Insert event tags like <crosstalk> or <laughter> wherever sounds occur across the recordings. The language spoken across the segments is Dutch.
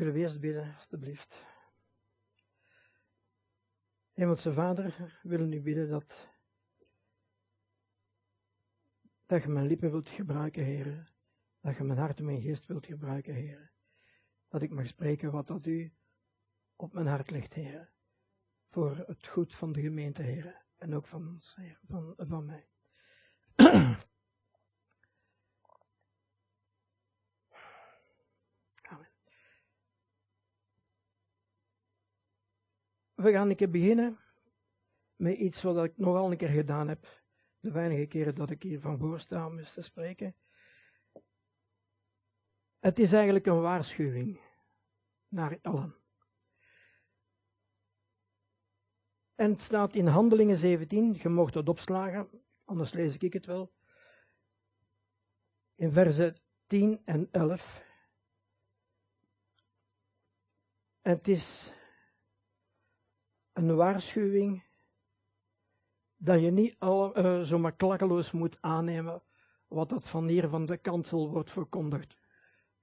Willen we eerst bidden, alstublieft. Hemelse Vader, we willen u bidden dat, dat je mijn lippen wilt gebruiken, Heer. Dat je mijn hart en mijn geest wilt gebruiken, Heer. Dat ik mag spreken wat dat u op mijn hart ligt, Heer. Voor het goed van de gemeente, Heer. En ook van ons, van, van mij. <clears throat> We gaan een keer beginnen met iets wat ik nogal een keer gedaan heb. De weinige keren dat ik hier van voor sta om eens te spreken. Het is eigenlijk een waarschuwing naar allen. En het staat in Handelingen 17, je mocht het opslagen, anders lees ik het wel. In versen 10 en 11. En het is een waarschuwing dat je niet al, uh, zomaar klakkeloos moet aannemen wat dat van hier van de kansel wordt verkondigd.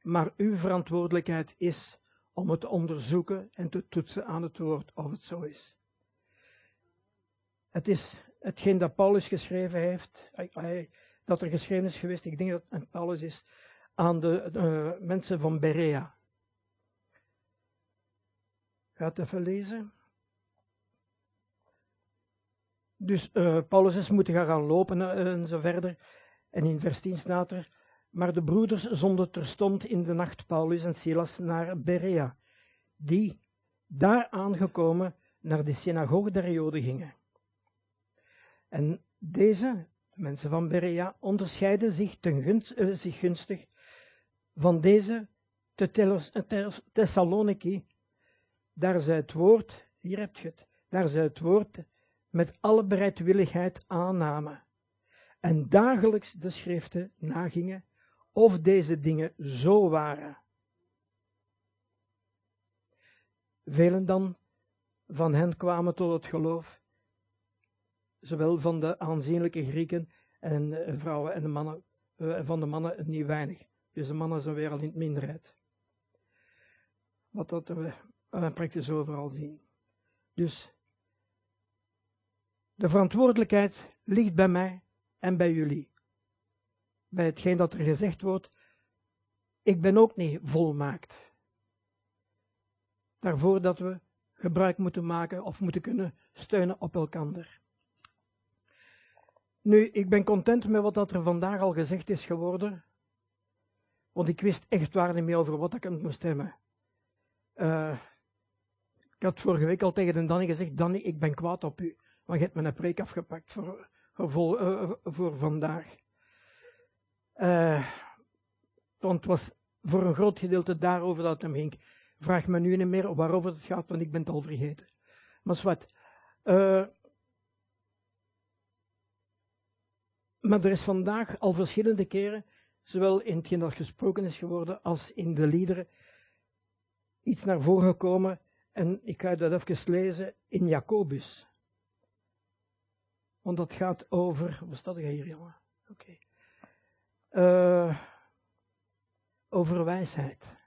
Maar uw verantwoordelijkheid is om het te onderzoeken en te toetsen aan het woord of het zo is. Het is hetgeen dat Paulus geschreven heeft, dat er geschreven is geweest, ik denk dat het Paulus is, aan de, de mensen van Berea. Gaat even lezen. Dus uh, Paulus is moeten gaan lopen uh, en zo verder. En in vers 10 staat maar de broeders zonden terstond in de nacht Paulus en Silas naar Berea, die, daar aangekomen, naar de synagoge der Joden gingen. En deze, de mensen van Berea, onderscheiden zich, ten gunst, uh, zich gunstig van deze te Thessaloniki, daar zij het woord, hier heb je het, daar zij het woord met alle bereidwilligheid aannamen en dagelijks de schriften nagingen of deze dingen zo waren. Velen dan van hen kwamen tot het geloof, zowel van de aanzienlijke Grieken en eh, vrouwen en de mannen, uh, van de mannen niet weinig. Dus de mannen zijn weer al in het minderheid. Wat dat we uh, praktisch overal zien. Dus de verantwoordelijkheid ligt bij mij en bij jullie. Bij hetgeen dat er gezegd wordt, ik ben ook niet volmaakt. Daarvoor dat we gebruik moeten maken of moeten kunnen steunen op elkaar. Nu, ik ben content met wat dat er vandaag al gezegd is geworden. Want ik wist echt waar niet meer over wat ik aan moest hebben. Uh, ik had vorige week al tegen Danny gezegd, Danny, ik ben kwaad op u. Maar je hebt een preek afgepakt voor, voor, uh, voor vandaag. Uh, want het was voor een groot gedeelte daarover dat het hem ging. Vraag me nu niet meer waarover het gaat, want ik ben het al vergeten. Maar wat. Uh, maar er is vandaag al verschillende keren, zowel in hetgeen dat gesproken is geworden, als in de liederen, iets naar voren gekomen. En ik ga dat even lezen in Jacobus. Want dat gaat over. Wat staat er hier, jongen? Oké. Okay. Uh, over wijsheid.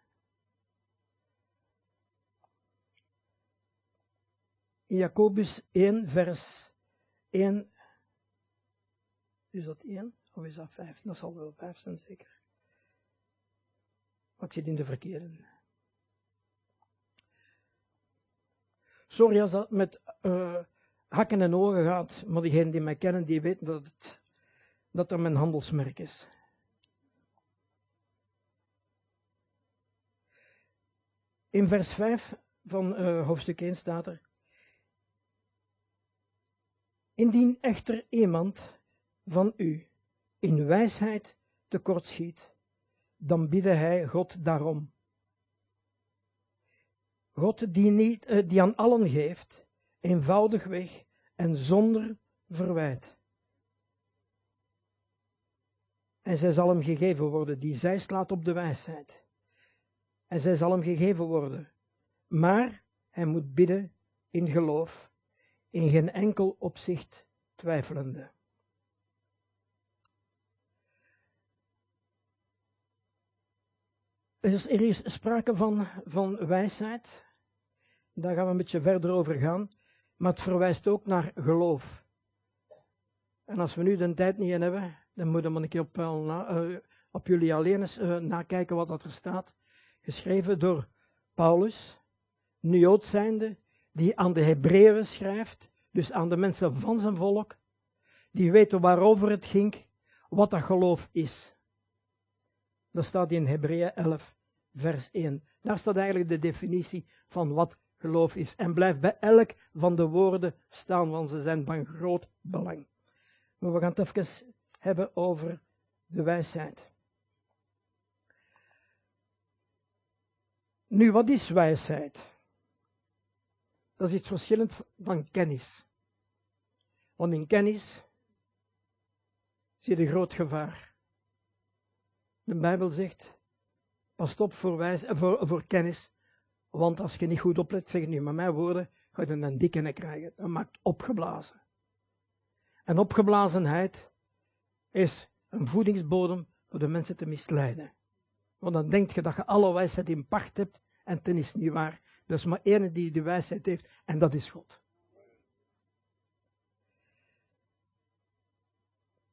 Jacobus 1, vers 1. Is dat 1 of is dat 5? Dat zal wel 5 zijn, zeker. Maar ik zit in de verkeerde. Sorry als dat met. Uh, hakken en ogen gaat, maar diegenen die mij kennen, die weten dat, het, dat dat mijn handelsmerk is. In vers 5 van uh, hoofdstuk 1 staat er, Indien echter iemand van u in wijsheid tekortschiet, dan bidde hij God daarom. God die, niet, uh, die aan allen geeft, eenvoudigweg en zonder verwijt. En zij zal hem gegeven worden, die zij slaat op de wijsheid. En zij zal hem gegeven worden. Maar hij moet bidden in geloof, in geen enkel opzicht twijfelende. is er is sprake van, van wijsheid. Daar gaan we een beetje verder over gaan. Maar het verwijst ook naar geloof. En als we nu de tijd niet in hebben, dan moeten we een keer op, uh, op jullie alleen eens uh, nakijken wat dat er staat. Geschreven door Paulus, Jood zijnde, die aan de Hebreeën schrijft, dus aan de mensen van zijn volk, die weten waarover het ging, wat dat geloof is. Dat staat in Hebreeën 11, vers 1. Daar staat eigenlijk de definitie van wat geloof is. En blijft bij elk van de woorden staan, want ze zijn van groot belang. Maar we gaan het even hebben over de wijsheid. Nu, wat is wijsheid? Dat is iets verschillends van kennis. Want in kennis zie je groot gevaar. De Bijbel zegt, pas op voor, wijs, voor, voor kennis, want als je niet goed oplet, zeg ik nu met mijn woorden, ga je een dikke krijgen. Dat maakt opgeblazen. En opgeblazenheid is een voedingsbodem voor de mensen te misleiden. Want dan denk je dat je alle wijsheid in pacht hebt, en ten is niet waar. Er is maar één die de wijsheid heeft, en dat is God.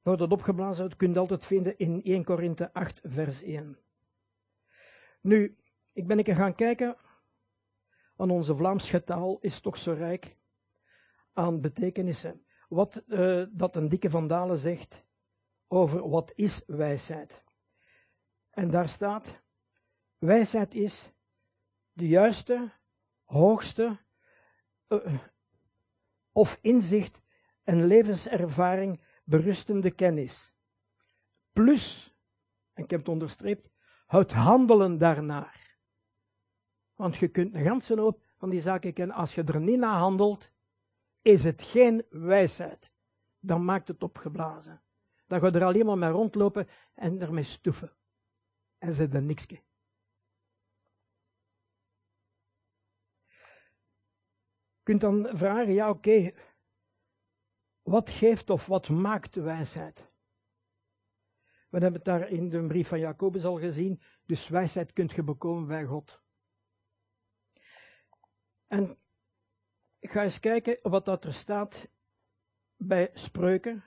Nou, dat opgeblazen kun je altijd vinden in 1 Korinthe 8, vers 1. Nu, ik ben een keer gaan kijken, want onze Vlaamse taal is toch zo rijk aan betekenissen. Wat uh, dat een dikke vandalen zegt over wat is wijsheid. En daar staat, wijsheid is de juiste, hoogste uh, of inzicht en levenservaring berustende kennis. Plus, en ik heb het onderstreept, het handelen daarnaar. Want je kunt een ganse hoop van die zaken kennen. Als je er niet naar handelt, is het geen wijsheid. Dan maakt het opgeblazen. Dan ga je er alleen maar mee rondlopen en ermee stoeven. En ze er niks. Je kunt dan vragen, ja oké, wat geeft of wat maakt wijsheid? We hebben het daar in de brief van Jacobus al gezien. Dus wijsheid kunt je bekomen bij God. En ik ga eens kijken wat dat er staat bij spreuken.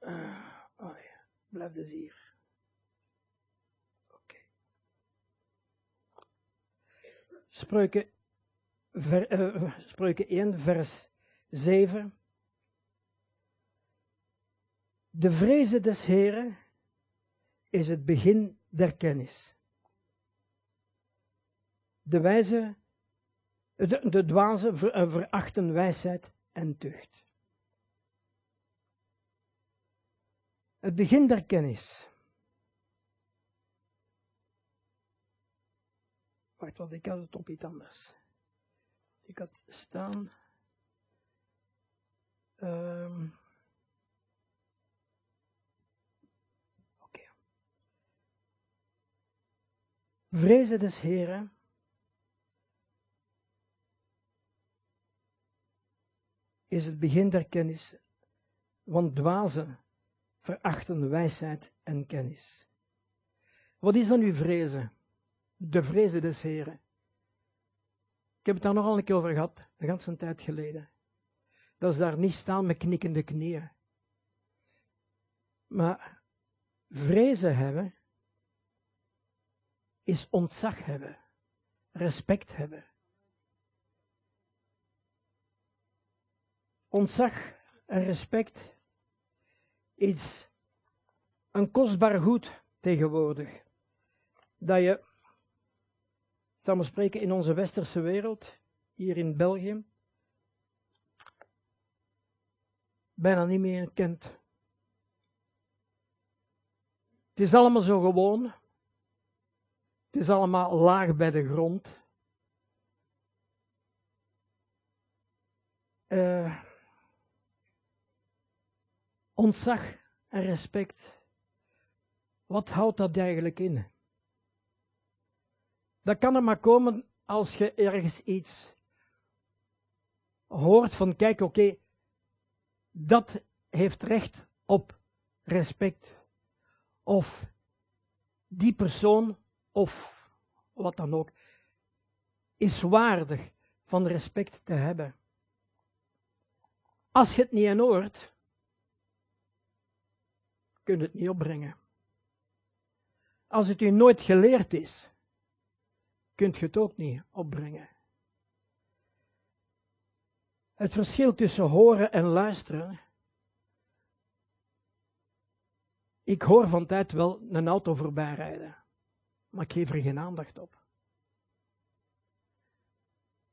Uh, oh ja, blijf dus. Oké. Spreuken ver, uh, Spreuken 1, vers 7. De vreze des Heren is het begin der kennis. De wijze, de, de dwaze ver, uh, verachten wijsheid en tucht. Het begin der kennis. Wacht, wat ik had het op iets anders. Ik had staan. Um. Vrezen des Heren. Is het begin der kennis, want dwazen verachten wijsheid en kennis. Wat is dan uw vrezen? De vrezen des Heren. Ik heb het daar nogal een keer over gehad, een ganse tijd geleden. Dat is daar niet staan met knikkende knieën. Maar vrezen hebben is ontzag hebben, respect hebben. Ontzag en respect is een kostbaar goed tegenwoordig. Dat je zal maar spreken, in onze westerse wereld, hier in België, bijna niet meer kent. Het is allemaal zo gewoon. Het is allemaal laag bij de grond. Uh, ontzag en respect. Wat houdt dat eigenlijk in? Dat kan er maar komen als je ergens iets hoort van, kijk, oké, dat heeft recht op respect. of die persoon of wat dan ook, is waardig van respect te hebben. Als je het niet hoort, kun je het niet opbrengen. Als het u nooit geleerd is, kunt je het ook niet opbrengen. Het verschil tussen horen en luisteren. Ik hoor van tijd wel een auto voorbij rijden, maar ik geef er geen aandacht op.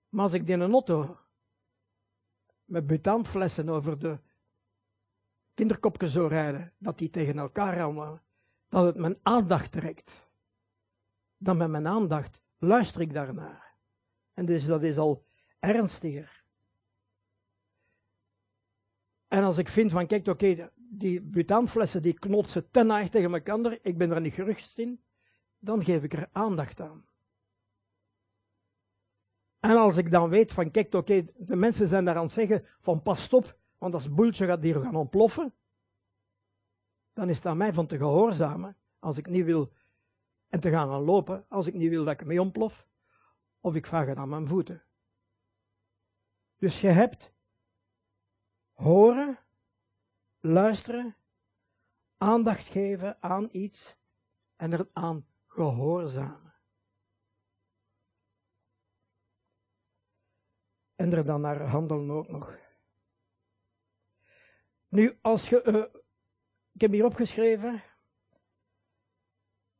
Maar als ik in een auto met butaanflessen over de kinderkopjes zou rijden, dat die tegen elkaar rammen, dat het mijn aandacht trekt. Dan met mijn aandacht luister ik daarnaar. En dus dat is al ernstiger. En als ik vind van, kijk, oké, die butaanflessen die knotsen ten neig tegen elkaar, ik ben er niet gerust in, dan geef ik er aandacht aan. En als ik dan weet van, kijk, oké, de mensen zijn daar aan het zeggen van, pas op, want als boeltje gaat hier gaan ontploffen, dan is het aan mij van te gehoorzamen, als ik niet wil, en te gaan aan lopen, als ik niet wil dat ik mee ontplof, of ik vraag het aan mijn voeten. Dus je hebt horen, luisteren, aandacht geven aan iets en er aan gehoorzamen. En er dan naar handelen ook nog. Nu, als je, uh, ik heb hier opgeschreven,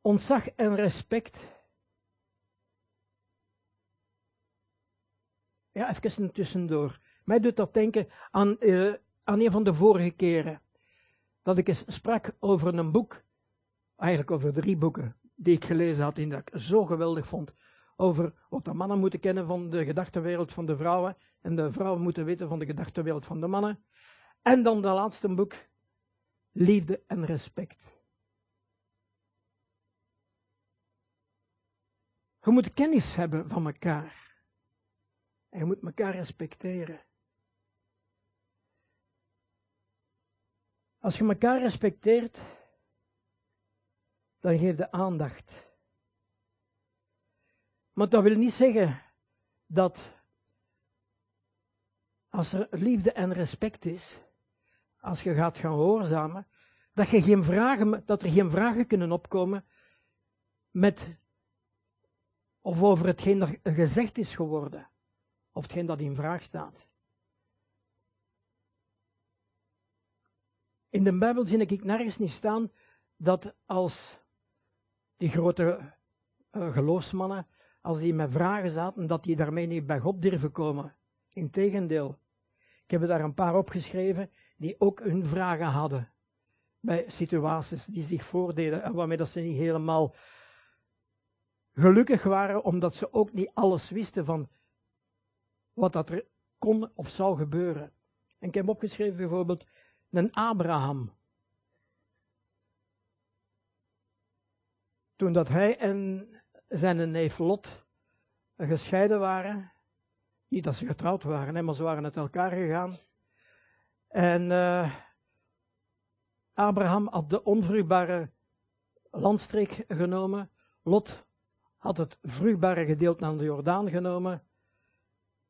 ontzag en respect. Ja, even tussendoor. Mij doet dat denken aan, uh, aan een van de vorige keren. Dat ik eens sprak over een boek, eigenlijk over drie boeken, die ik gelezen had en dat ik zo geweldig vond. Over wat de mannen moeten kennen van de gedachtenwereld van de vrouwen. En de vrouwen moeten weten van de gedachtenwereld van de mannen. En dan de laatste boek, liefde en respect. Je moet kennis hebben van elkaar. En je moet elkaar respecteren. Als je elkaar respecteert, dan geef je aandacht. Maar dat wil niet zeggen dat als er liefde en respect is, als je gaat gaan gehoorzamen, dat, je geen vragen, dat er geen vragen kunnen opkomen met of over hetgeen dat gezegd is geworden, of hetgeen dat in vraag staat. In de Bijbel zie ik nergens niet staan dat als die grote uh, geloofsmannen, als die met vragen zaten, dat die daarmee niet bij God durven komen. Integendeel. Ik heb er daar een paar opgeschreven die ook hun vragen hadden. Bij situaties die zich voordeden en waarmee dat ze niet helemaal gelukkig waren, omdat ze ook niet alles wisten van wat dat er kon of zou gebeuren. En ik heb opgeschreven bijvoorbeeld een Abraham. Toen dat hij en zijn neef Lot gescheiden waren, niet dat ze getrouwd waren, maar ze waren uit elkaar gegaan. En uh, Abraham had de onvruchtbare landstreek genomen. Lot had het vruchtbare gedeelte aan de Jordaan genomen.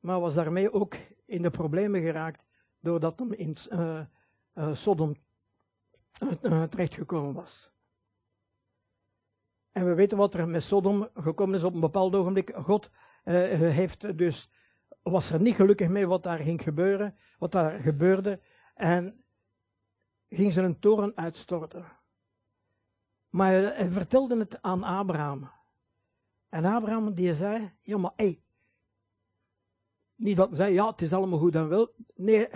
Maar was daarmee ook in de problemen geraakt. Doordat hem in uh, uh, Sodom terechtgekomen was. En we weten wat er met Sodom gekomen is op een bepaald ogenblik. God heeft dus was er niet gelukkig mee wat daar ging gebeuren, wat daar gebeurde, en ging ze een toren uitstorten. Maar hij vertelde het aan Abraham. En Abraham die zei, ja maar hé, niet dat hij zei, ja het is allemaal goed en wel. Nee,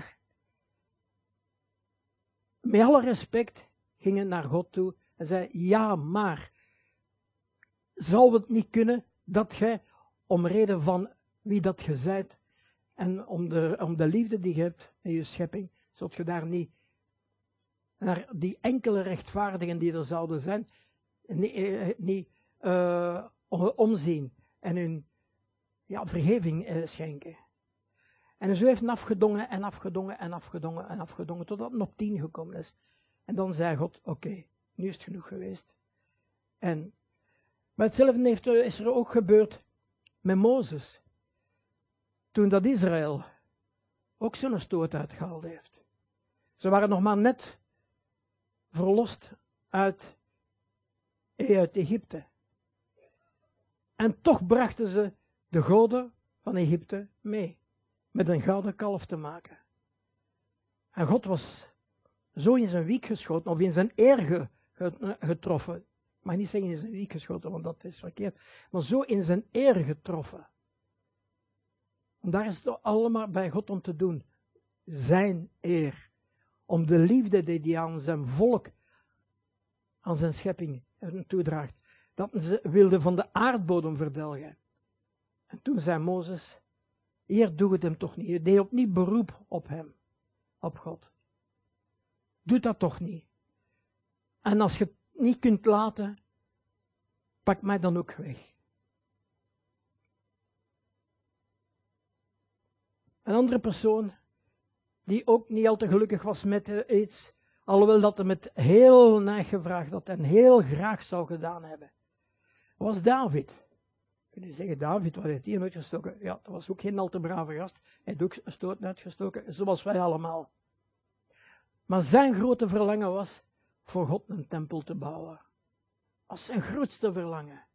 met alle respect gingen naar God toe en zei, ja maar, zou het niet kunnen dat gij om reden van wie dat je zijt, en om de, om de liefde die je hebt in je schepping, zult je daar niet naar die enkele rechtvaardigen die er zouden zijn, niet, eh, niet uh, omzien en hun ja, vergeving uh, schenken. En zo heeft hij afgedongen en afgedongen en afgedongen en afgedongen, totdat het op tien gekomen is. En dan zei God, oké, Nu is het genoeg geweest. En, maar hetzelfde heeft, is er ook gebeurd met Mozes. Toen dat Israël ook zo'n stoot uitgehaald heeft. Ze waren nog maar net verlost uit, uit Egypte. En toch brachten ze de goden van Egypte mee. Met een gouden kalf te maken. En God was zo in zijn wiek geschoten, of in zijn eer getroffen. Ik mag niet zeggen in zijn wiek geschoten, want dat is verkeerd. Maar zo in zijn eer getroffen. En daar is het allemaal bij God om te doen. Zijn eer. Om de liefde die hij aan zijn volk, aan zijn schepping toedraagt. Dat ze wilde van de aardbodem verdelgen. En toen zei Mozes, hier doe het hem toch niet. Je deed opnieuw beroep op hem, op God. Doe dat toch niet. En als je het niet kunt laten, pak mij dan ook weg. Een andere persoon, die ook niet al te gelukkig was met uh, iets, alhoewel dat hij met heel neig gevraagd had en heel graag zou gedaan hebben, was David. Kun je zeggen, David, wat heeft hij gestoken? Ja, dat was ook geen al te brave gast. Hij heeft ook stoot uitgestoken, zoals wij allemaal. Maar zijn grote verlangen was voor God een tempel te bouwen. Als zijn grootste verlangen.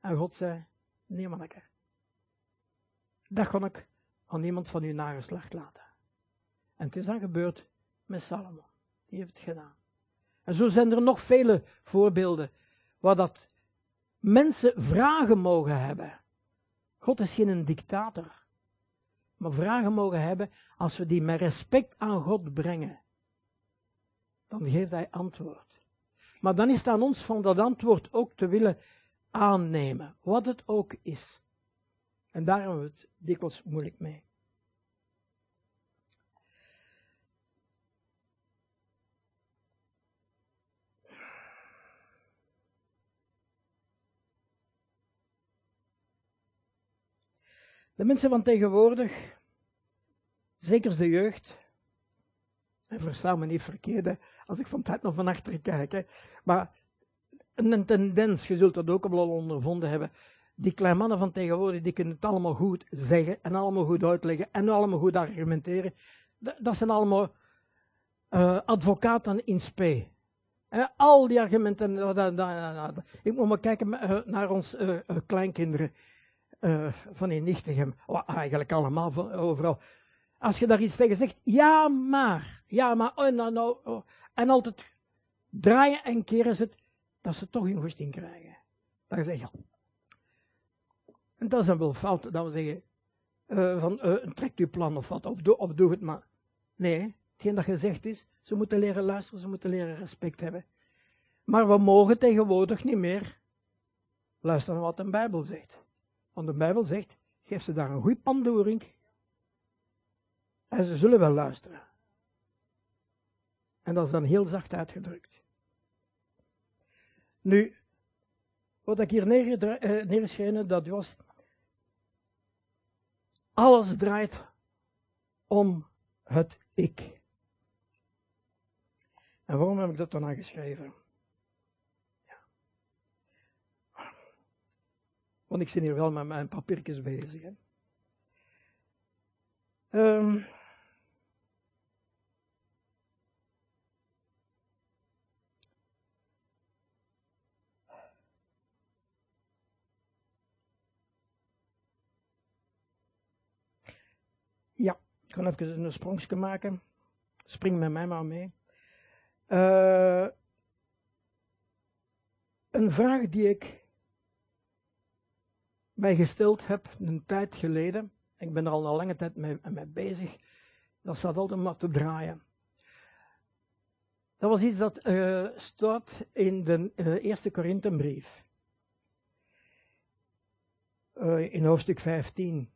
En God zei, nee manneke, dat kon ik aan niemand van uw nageslacht laten. En het is dan gebeurd met Salomo. Die heeft het gedaan. En zo zijn er nog vele voorbeelden waar dat mensen vragen mogen hebben. God is geen dictator. Maar vragen mogen hebben als we die met respect aan God brengen dan geeft hij antwoord. Maar dan is het aan ons van dat antwoord ook te willen aannemen, wat het ook is. En daar hebben we het dikwijls moeilijk mee. De mensen van tegenwoordig, zeker de jeugd, en versta me niet verkeerd, als ik van tijd nog van achteren kijk. Maar een tendens, je zult dat ook al ondervonden hebben. Die kleine mannen van tegenwoordig, die kunnen het allemaal goed zeggen en allemaal goed uitleggen en allemaal goed argumenteren. Dat zijn allemaal uh, advocaten in spe. al die argumenten. ik moet maar kijken eh, naar ons kleinkinderen van in Nichtegem. Oh, eigenlijk allemaal overal. Als je daar iets tegen zegt, ja maar, ja maar, oh, nou, nou, oh. en altijd draaien en keren ze het, dat ze toch een goesting krijgen. Dan zeg je, en dat is dan wel fout, dat we zeggen, uh, van, uh, trekt uw plan of wat, of doe, of doe het maar. Nee, hetgeen dat gezegd is, ze moeten leren luisteren, ze moeten leren respect hebben. Maar we mogen tegenwoordig niet meer luisteren wat de Bijbel zegt. Want de Bijbel zegt, geef ze daar een goede pandoering, en ze zullen wel luisteren. En dat is dan heel zacht uitgedrukt. Nu, wat ik hier neergeschreven eh, dat was, alles draait om het ik. En waarom heb ik dat dan aangeschreven? Want ik zit hier wel met mijn papiertjes bezig. Hè. Um, Ja, ik ga even een sprongje maken. Spring met mij maar mee. Uh, een vraag die ik mij gesteld heb een tijd geleden. Ik ben er al een lange tijd mee, mee bezig. Dat staat altijd maar te draaien. Dat was iets dat uh, staat in de uh, eerste Korintenbrief. Uh, in hoofdstuk 15.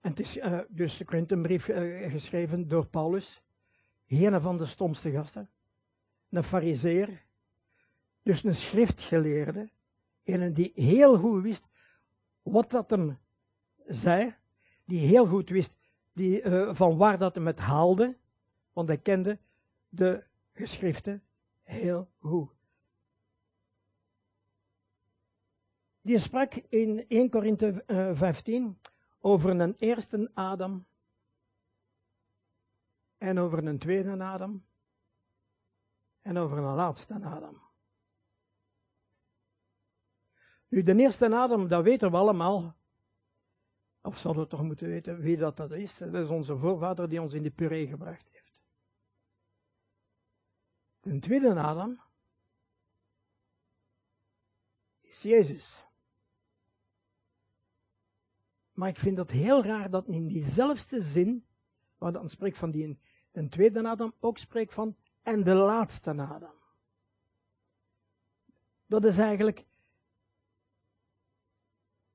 En het is dus de Korintenbrief uh, geschreven door Paulus, een van de stomste gasten, een fariseer, dus een schriftgeleerde, een die heel goed wist wat dat hem zei, die heel goed wist die, uh, van waar dat hem het haalde, want hij kende de geschriften heel goed. Die sprak in 1 Korinthe 15 eh, over een eerste Adam en over een tweede Adam en over een laatste Adam. Nu, de eerste Adam, dat weten we allemaal. Of zouden we toch moeten weten wie dat, dat is? Dat is onze voorvader die ons in de puree gebracht heeft. De tweede Adam is Jezus. Maar ik vind het heel raar dat in diezelfde zin, waar dan spreekt van die een tweede Adam, ook spreekt van en de laatste Adam. Dat is eigenlijk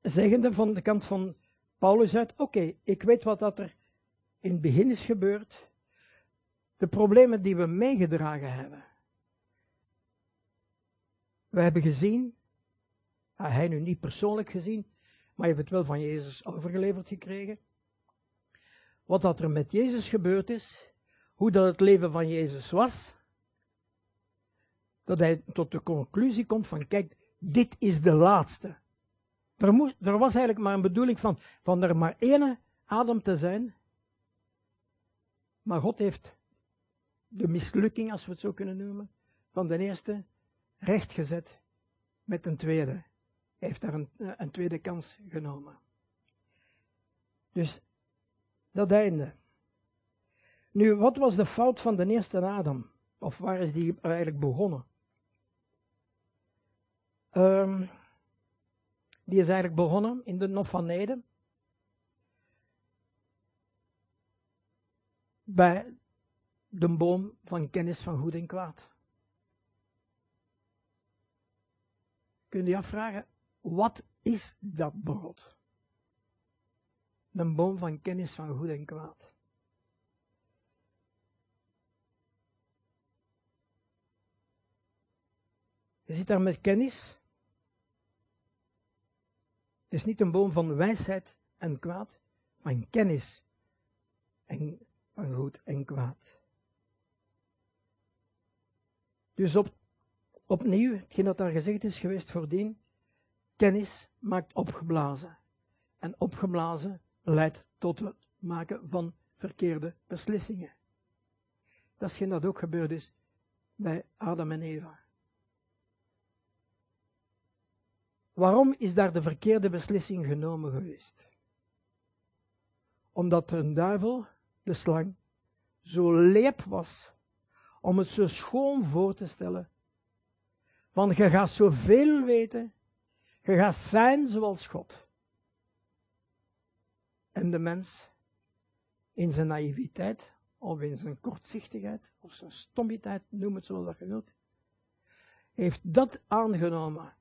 zeggende van de kant van Paulus uit, oké, ik weet wat dat er in het begin is gebeurd, de problemen die we meegedragen hebben. We hebben gezien, hij nu niet persoonlijk gezien, maar je hebt het wel van Jezus overgeleverd gekregen. Wat dat er met Jezus gebeurd is, hoe dat het leven van Jezus was, dat hij tot de conclusie komt van, kijk, dit is de laatste. Er, er was eigenlijk maar een bedoeling van, van er maar één adem te zijn. Maar God heeft de mislukking, als we het zo kunnen noemen, van de eerste rechtgezet met een tweede. Hij heeft daar een, een tweede kans genomen. Dus dat einde. Nu, wat was de fout van de eerste Adam? Of waar is die eigenlijk begonnen? Um, die is eigenlijk begonnen in de Nof van Neden. Bij de boom van kennis van goed en kwaad. Kun je afvragen, wat is dat brood? Een boom van kennis van goed en kwaad. Je zit daar met kennis het is niet een boom van wijsheid en kwaad, maar een kennis en, van goed en kwaad. Dus op, opnieuw, hetgeen dat daar gezegd is geweest voordien, kennis maakt opgeblazen. En opgeblazen leidt tot het maken van verkeerde beslissingen. Dat is geen dat ook gebeurd is bij Adam en Eva. Waarom is daar de verkeerde beslissing genomen geweest? Omdat een duivel, de slang, zo leep was om het zo schoon voor te stellen. Want je gaat zoveel weten, je gaat zijn zoals God. En de mens, in zijn naïviteit, of in zijn kortzichtigheid, of zijn stommiteit, noem het zoals dat je wilt, heeft dat aangenomen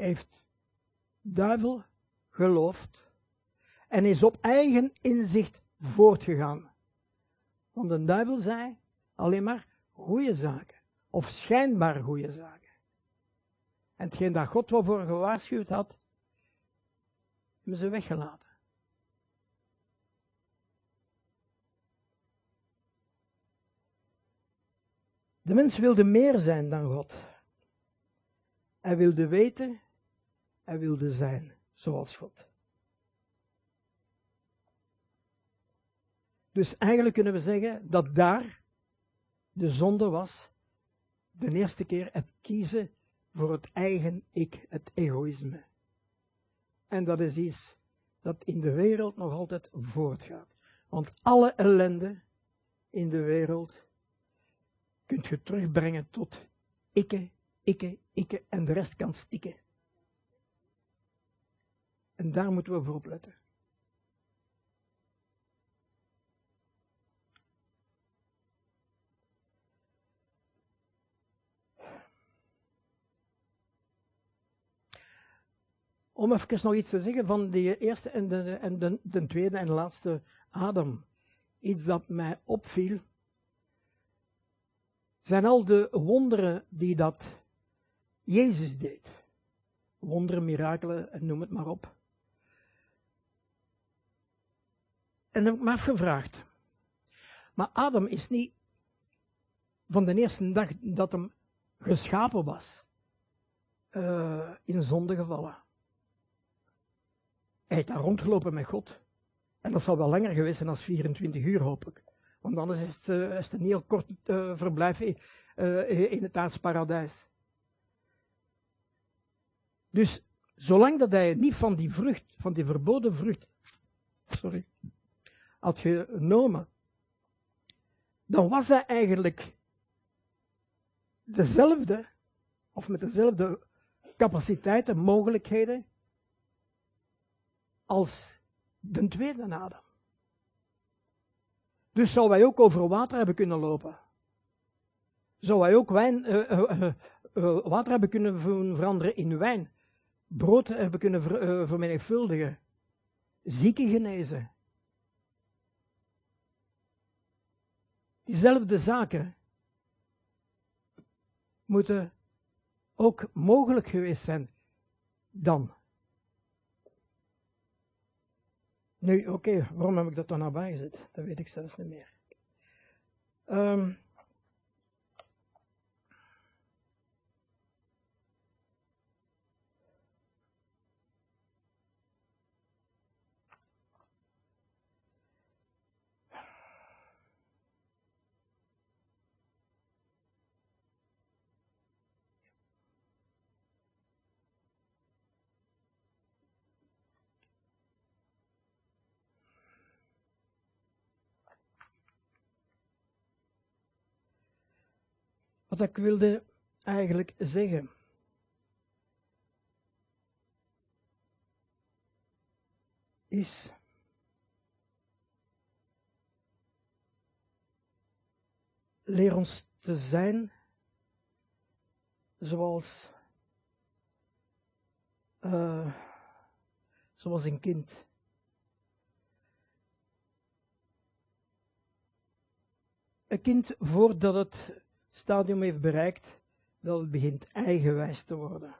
heeft duivel geloofd en is op eigen inzicht voortgegaan. Want de duivel zei alleen maar goede zaken, of schijnbaar goede zaken. En hetgeen dat God voor gewaarschuwd had, hebben ze weggelaten. De mens wilde meer zijn dan God. Hij wilde weten hij wilde zijn zoals God. Dus eigenlijk kunnen we zeggen dat daar de zonde was, de eerste keer het kiezen voor het eigen ik, het egoïsme. En dat is iets dat in de wereld nog altijd voortgaat. Want alle ellende in de wereld kunt je terugbrengen tot ikke, ikke, ikke en de rest kan stikken. En daar moeten we voor opletten. Om even nog iets te zeggen van de eerste en de, en de, de tweede en laatste Adam. Iets dat mij opviel, zijn al de wonderen die dat Jezus deed. Wonderen, mirakelen, noem het maar op. En heb ik me afgevraagd. Maar Adam is niet van de eerste dag dat hem geschapen was, uh, in zonde gevallen. Hij heeft daar rondgelopen met God. En dat zal wel langer geweest zijn dan 24 uur, hoop ik. Want anders is het, uh, is het een heel kort uh, verblijf in, in het aardsparadijs. Dus zolang dat hij niet van die vrucht, van die verboden vrucht, sorry, had genomen, dan was hij eigenlijk dezelfde, of met dezelfde capaciteiten, mogelijkheden, als de tweede Adam. Dus zou hij ook over water hebben kunnen lopen. Zou hij ook wijn, uh, uh, uh, water hebben kunnen veranderen in wijn. Brood hebben kunnen ver, vermenigvuldigen. Zieken genezen. Diezelfde zaken moeten ook mogelijk geweest zijn dan. Nu, oké, waarom heb ik dat dan nou bijgezet? Dat weet ik zelfs niet meer. Um, Wat ik wilde eigenlijk zeggen. Is leer ons te zijn zoals, uh, zoals een kind. Een kind voordat het stadium heeft bereikt dat het begint eigenwijs te worden.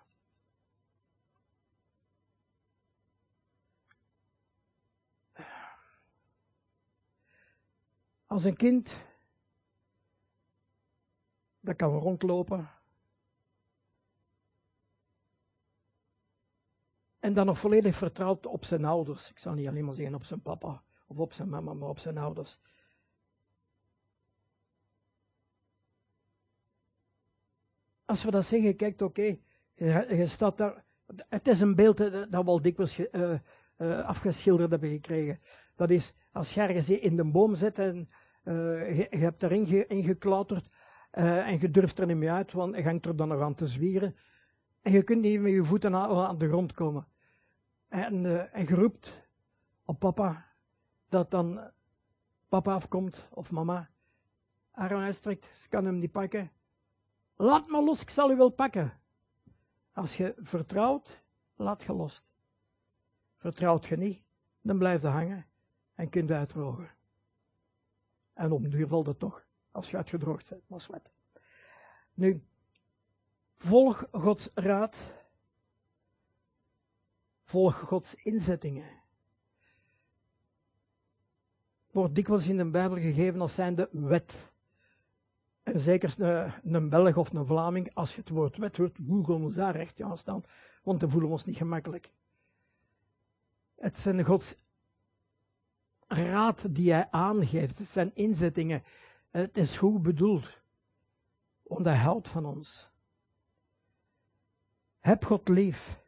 Als een kind dat kan rondlopen en dan nog volledig vertrouwt op zijn ouders. Ik zal niet alleen maar zeggen op zijn papa of op zijn mama, maar op zijn ouders. Als we dat zeggen, kijk, oké, je, staat daar. Het is een beeld dat we al dikwijls uh, uh, afgeschilderd hebben gekregen. Dat is, als je ergens in de boom zit en uh, je, hebt erin ge, en je durft er niet meer uit, want je hangt er dan nog aan te zwieren. En je kunt niet met je voeten aan, aan de grond komen. En, en je roept op papa, dat dan papa afkomt, of mama, arm uitstrekt, ze kan hem niet pakken. Laat me los, ik zal u wel pakken. Als je vertrouwt, laat je los. Vertrouwt je niet, dan blijf je hangen en kunt je uitdrogen. En op duur valt het toch, als je uitgedroogd bent, maar zwet. Nu, volg Gods raad, volg Gods inzettingen. Wordt dikwijls in de Bijbel gegeven als zijnde wet. En zeker een, een Belg of een Vlaming, als je het woord wet hoort, google ons daar recht aan staan, want dan voelen we ons niet gemakkelijk. Het zijn Gods raad die hij aangeeft, het zijn inzettingen. Het is goed bedoeld, want hij houdt van ons. Heb God lief.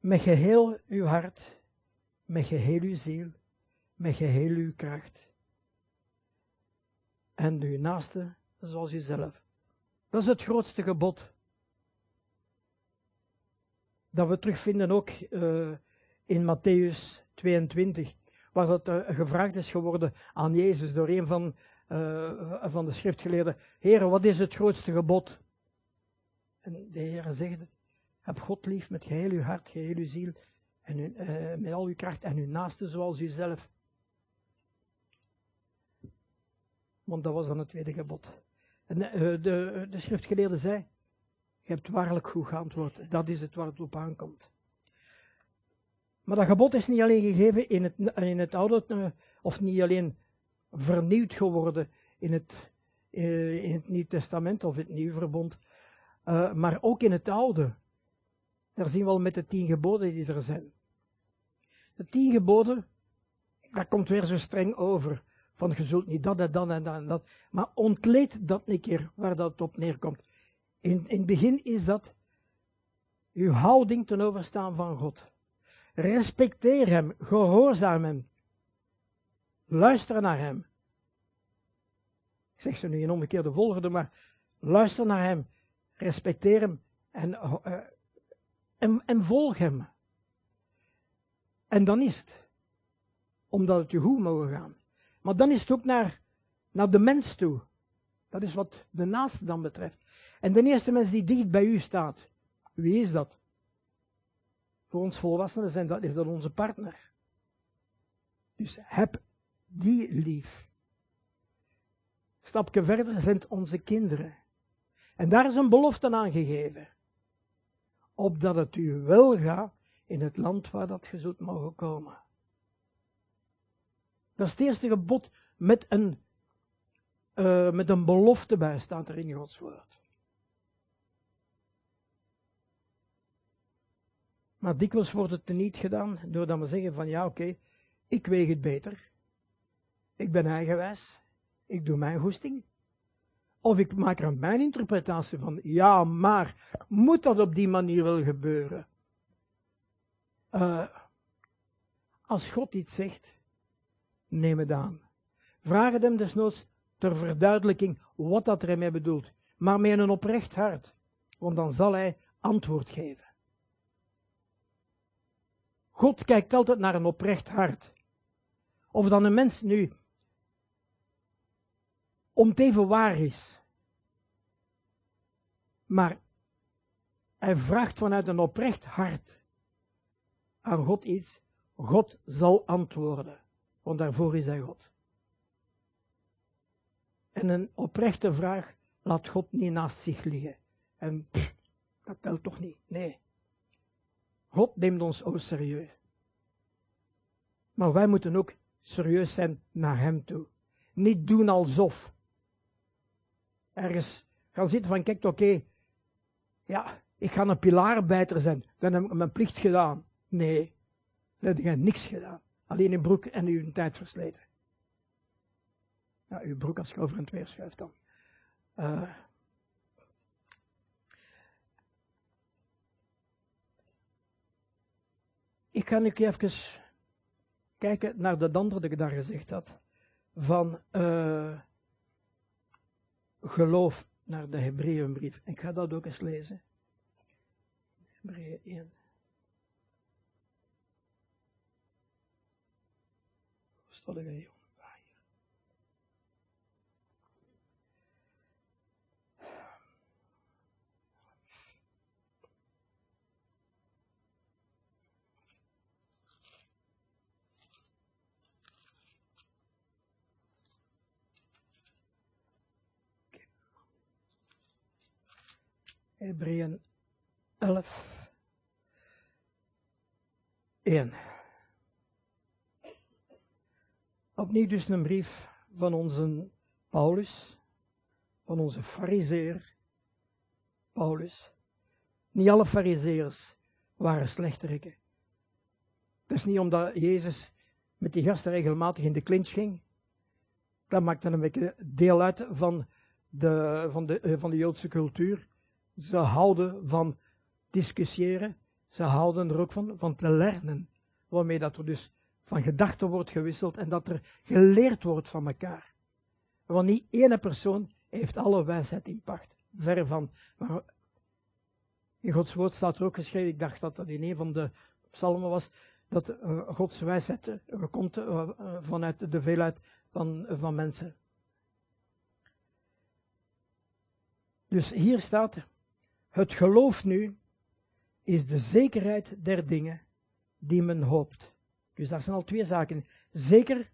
Met geheel uw hart, met geheel uw ziel, met geheel uw kracht en uw naaste zoals uzelf. Dat is het grootste gebod. Dat we terugvinden ook uh, in Matthäus 22, waar dat uh, gevraagd is geworden aan Jezus door een van, uh, van de schriftgeleerden. Heer, wat is het grootste gebod? En de Heer zegt het, heb God lief met geheel uw hart, geheel uw ziel, en met al uw kracht en uw naaste zoals uzelf. Want dat was dan het tweede gebod. En de, eh, de, de schriftgeleerde zei, je hebt waarlijk goed geantwoord. Dat is het waar het op aankomt. Maar dat gebod is niet alleen gegeven in het, in het oude, eh, of niet alleen vernieuwd geworden in het, uh, in het Nieuw Testament of het Nieuw Verbond, maar ook in het Oude. Daar zien we al met de tien geboden die er zijn. De tien geboden, dat komt weer zo streng over. Van je zult niet dat en dat en dat en dat. Maar ontleed dat een keer waar dat op neerkomt. In, in het begin is dat uw houding ten overstaan van God. Respecteer hem, gehoorzaam hem. Luister naar hem. Ik zeg ze nu in omgekeerde volgorde, maar luister naar hem, respecteer hem en, uh, en, en volg hem. En dan is het. Omdat het je goed mogen gaan. Maar dan is het ook naar, naar de mens toe. Dat is wat de naaste dan betreft. En de eerste mens die dicht bij u staat, wie is dat? Voor ons volwassenen zijn dat, is dat onze partner. Dus heb die lief. Stapje verder zijn onze kinderen. En daar is een belofte aan gegeven. Opdat het u wel gaat in het land waar dat je zult mogen komen. Dat is het eerste gebod met een, uh, met een belofte bij, staat er in Gods woord. Maar dikwijls wordt het niet gedaan doordat we zeggen van ja oké, ik weeg het beter. Ik ben eigenwijs. Ik doe mijn goesting. Of ik maak er mijn interpretatie van. Ja, maar moet dat op die manier wel gebeuren? Uh, als God iets zegt, neem het aan. Vraag hem desnoods ter verduidelijking wat dat ermee bedoelt. Maar met een oprecht hart. Want dan zal hij antwoord geven. God kijkt altijd naar een oprecht hart. Of dan een mens nu om waar is. Maar hij vraagt vanuit een oprecht hart aan God iets. God zal antwoorden, want daarvoor is hij God. En een oprechte vraag laat God niet naast zich liggen. En dat telt toch niet. Nee. God neemt ons ook serieus. Maar wij moeten ook serieus zijn naar Hem toe. Niet doen alsof. Ergens gaan zitten van, kijk, oké, ja, ik ga een pilaarbijter zijn. Dan heb ik mijn plicht gedaan. Nee, dan heb niks gedaan. Alleen in broek en uw tijd versleten. Ja, uw broek als je over het weer schuift dan. Uh, ik ga nu even kijken naar de andere dat ik daar gezegd had. Van uh, geloof naar de Hebreeënbrief. Ik ga dat ook eens lezen. Hebreeën 1. Ik hier? Hebreeën 11, 1. Opnieuw dus een brief van onze Paulus, van onze fariseer Paulus. Niet alle fariseërs waren slechteriken. Dat is niet omdat Jezus met die gasten regelmatig in de clinch ging. Dat maakte een beetje deel uit van de, van de, eh, van de Joodse cultuur. Ze houden van discussiëren. Ze houden er ook van, van te lernen. Waarmee dat er dus van gedachten wordt gewisseld en dat er geleerd wordt van elkaar. Want niet ene persoon heeft alle wijsheid in pacht. Ver van. In Gods woord staat er ook geschreven, ik dacht dat dat in een van de psalmen was, dat uh, Gods wijsheid uh, komt uh, vanuit de veelheid van, van mensen. Dus hier staat, het geloof nu is de zekerheid der dingen die men hoopt. Dus daar zijn al twee zaken. Zeker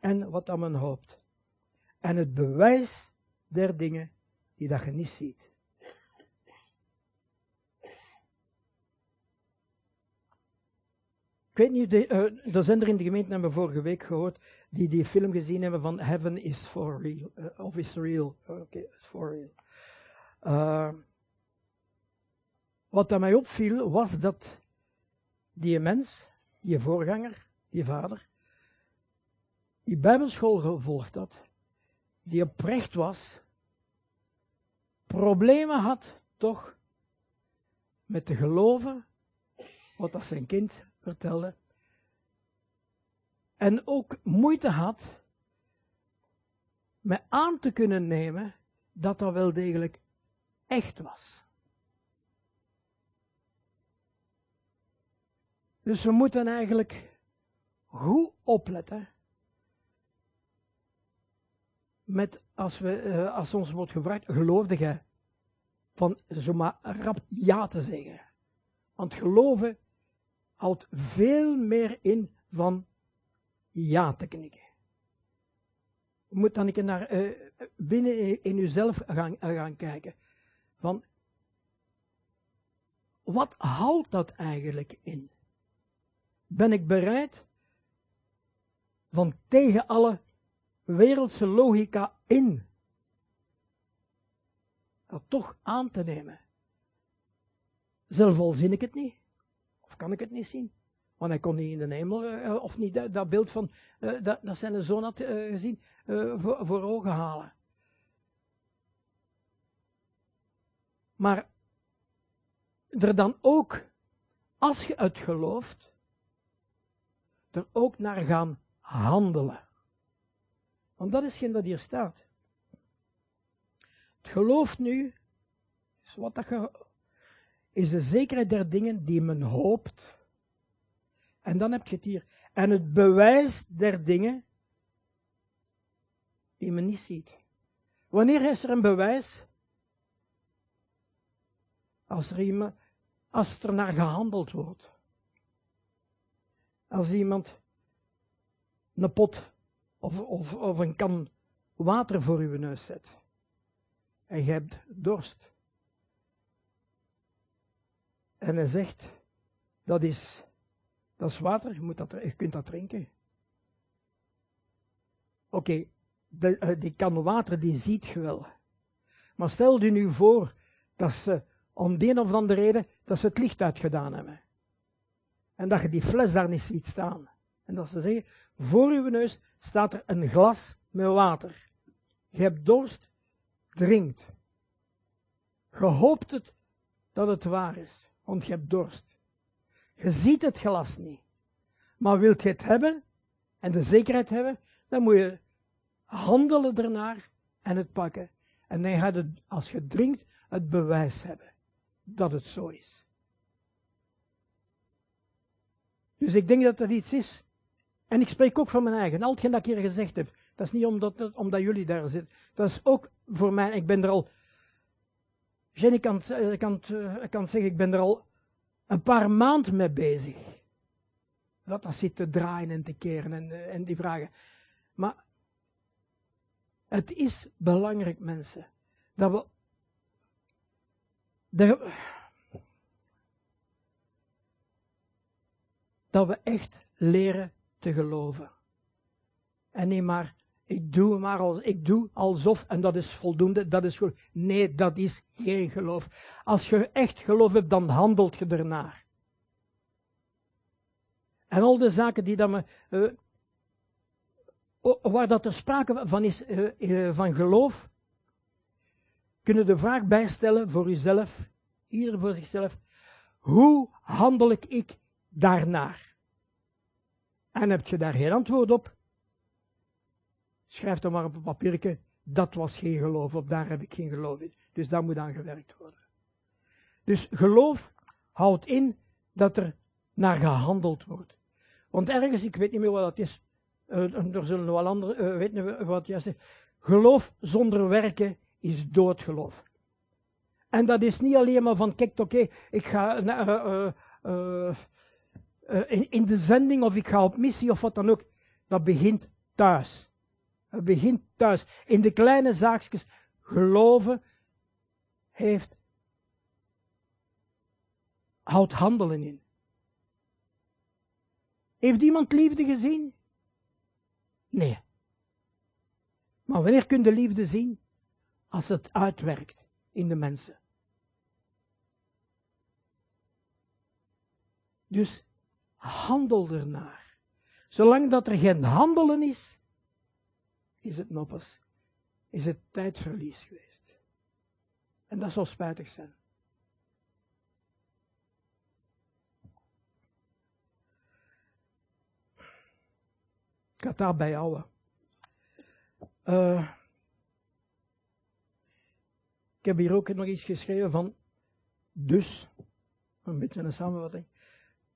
en wat dan men hoopt. En het bewijs der dingen die dat je niet ziet. Ik weet niet, de, uh, de zender in de gemeente hebben we vorige week gehoord, die die film gezien hebben van Heaven is for real, uh, of is real. Oké, for real. Uh, wat aan mij opviel, was dat die mens, die voorganger, die vader, die bijbelschool gevolgd had, die oprecht was, problemen had toch met te geloven wat dat zijn kind vertelde. En ook moeite had met aan te kunnen nemen dat dat wel degelijk echt was. Dus we moeten eigenlijk goed opletten met als, we, uh, als ons wordt gevraagd, geloofde jij? Van zomaar rap ja te zeggen. Want geloven houdt veel meer in van ja te knikken. Je moet dan een naar uh, binnen in uzelf gaan, gaan kijken. Van wat houdt dat eigenlijk in? Ben ik bereid van tegen alle wereldse logica in dat toch aan te nemen? Zelf al zin ik het niet, of kan ik het niet zien? Want hij kon niet in de hemel, uh, of niet dat, dat, beeld van, uh, dat, dat zijn zoon had uh, gezien, voor, voor ogen halen. Maar er dan ook, als je het gelooft, er ook naar gaan handelen. Want dat is geen dat hier staat. Het geloof nu, is, wat dat je, is de zekerheid der dingen die men hoopt. En dan heb je het hier. En het bewijs der dingen die men niet ziet. Wanneer is er een bewijs? Als er naar gehandeld wordt. Als iemand een pot of, of, of een kan water voor uw neus zet. En je hebt dorst. En hij zegt, dat is, dat is water, je, moet dat, je kunt dat drinken. Oké, okay, die kan water, die ziet je wel. Maar stel je nu voor dat ze om de een of andere reden dat ze het licht uitgedaan hebben. En dat je die fles daar niet ziet staan. En dat ze zeggen, voor uw neus staat er een glas met water. Je hebt dorst, drinkt. Je hoopt het dat het waar is, want je hebt dorst. Je ziet het glas niet. Maar wilt je het hebben en de zekerheid hebben, dan moet je handelen ernaar en het pakken. En dan gaat het, als je drinkt, het bewijs hebben dat het zo is. Dus ik denk dat dat iets is. En ik spreek ook van mijn eigen. Al hetgeen dat ik hier gezegd heb. Dat is niet omdat, omdat jullie daar zitten. Dat is ook voor mij. Ik ben er al. Jenny kan, eh, kan, eh, kan zeggen, ik ben er al een paar maanden mee bezig. Dat dat zit te draaien en te keren en, eh, en die vragen. Maar het is belangrijk, mensen, dat we dat we echt leren te geloven. En niet maar, ik doe maar als, ik doe alsof, en dat is voldoende, dat is goed. Nee, dat is geen geloof. Als je echt geloof hebt, dan handelt je ernaar. En al de zaken die dan me, uh, waar dat er sprake van is, uh, uh, van geloof, kunnen de vraag bijstellen voor uzelf, ieder voor zichzelf, hoe handel ik daarnaar? En heb je daar geen antwoord op? Schrijf dan maar op een papiertje, dat was geen geloof, of daar heb ik geen geloof in. Dus daar moet aan gewerkt worden. Dus geloof houdt in dat er naar gehandeld wordt. Want ergens, ik weet niet meer wat dat is, uh, er zullen wel anderen, uh, weet niet wat juist is. Geloof zonder werken is doodgeloof. En dat is niet alleen maar van, kijk, oké, ik ga uh, uh, in, in, de zending of ik ga op missie of wat dan ook. Dat begint thuis. Het begint thuis. In de kleine zaakjes. Geloven heeft, houdt handelen in. Heeft iemand liefde gezien? Nee. Maar wanneer kun je liefde zien? Als het uitwerkt in de mensen. Dus handel ernaar. Zolang dat er geen handelen is, is het noppes. Is het tijdverlies geweest. En dat zal spijtig zijn. Ik bij jou. Uh, ik heb hier ook nog iets geschreven van, dus, een beetje een samenvatting.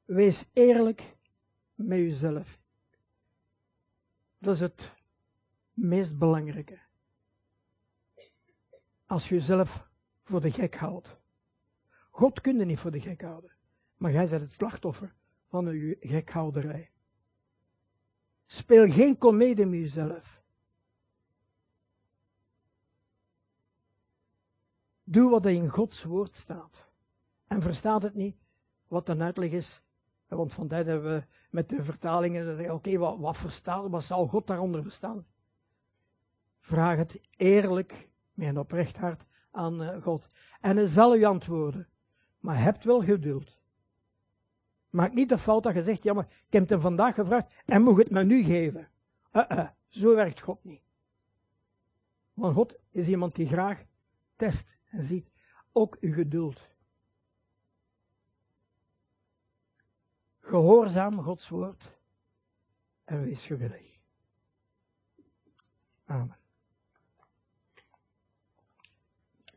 Wees eerlijk met jezelf. Dat is het meest belangrijke. Als je jezelf voor de gek houdt. God kun je niet voor de gek houden. Maar jij bent het slachtoffer van je gekhouderij. Speel geen komedie met jezelf. Doe wat er in Gods woord staat. En verstaat het niet wat een uitleg is. Want vandaag hebben we met de vertalingen, oké, wat, wat verstaat, wat zal God daaronder verstaan? Vraag het eerlijk, met een oprecht hart, aan eh, God. En hij zal u antwoorden. Maar hebt wel geduld. Maak niet de fout dat je zegt, ja maar ik heb hem vandaag gevraagd en moet het me nu geven. Uh -uh, zo werkt God niet. Want God is iemand die graag test en ziet ook uw geduld. Gehoorzaam Gods woord en wees gewillig. Amen.